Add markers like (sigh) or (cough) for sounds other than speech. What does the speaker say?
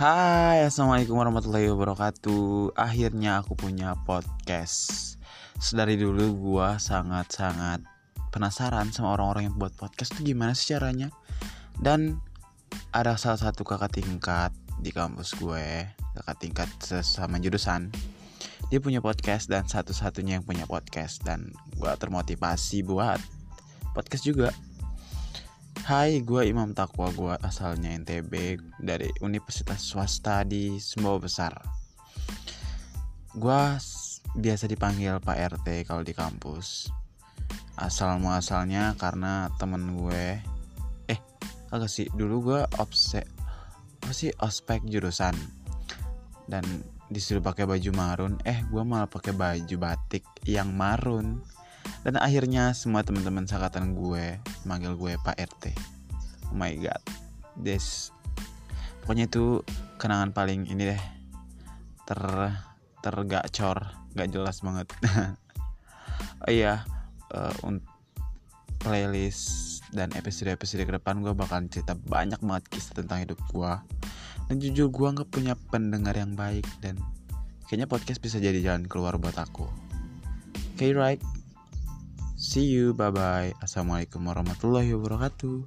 Hai, assalamualaikum warahmatullahi wabarakatuh. Akhirnya aku punya podcast. Sedari dulu gua sangat-sangat penasaran sama orang-orang yang buat podcast tuh gimana sih caranya. Dan ada salah satu kakak tingkat di kampus gue, kakak tingkat sesama jurusan. Dia punya podcast dan satu-satunya yang punya podcast dan gua termotivasi buat podcast juga. Hai, gue Imam Takwa, gue asalnya NTB dari Universitas Swasta di Sumbawa Besar. Gue biasa dipanggil Pak RT kalau di kampus. Asal muasalnya karena temen gue, eh, agak sih dulu gue obse, apa sih ospek jurusan dan disuruh pakai baju marun, eh gue malah pakai baju batik yang marun dan akhirnya semua teman-teman sakatan gue manggil gue Pak RT oh my god. This pokoknya itu kenangan paling ini deh. Ter tergacor. Gak jelas banget. (laughs) Oh iya uh, playlist dan episode-episode ke depan gue bakalan cerita banyak banget kisah tentang hidup gue dan jujur gue nggak punya pendengar yang baik dan kayaknya podcast bisa jadi jalan keluar buat aku. Okay right See you, bye bye. Assalamualaikum warahmatullahi wabarakatuh.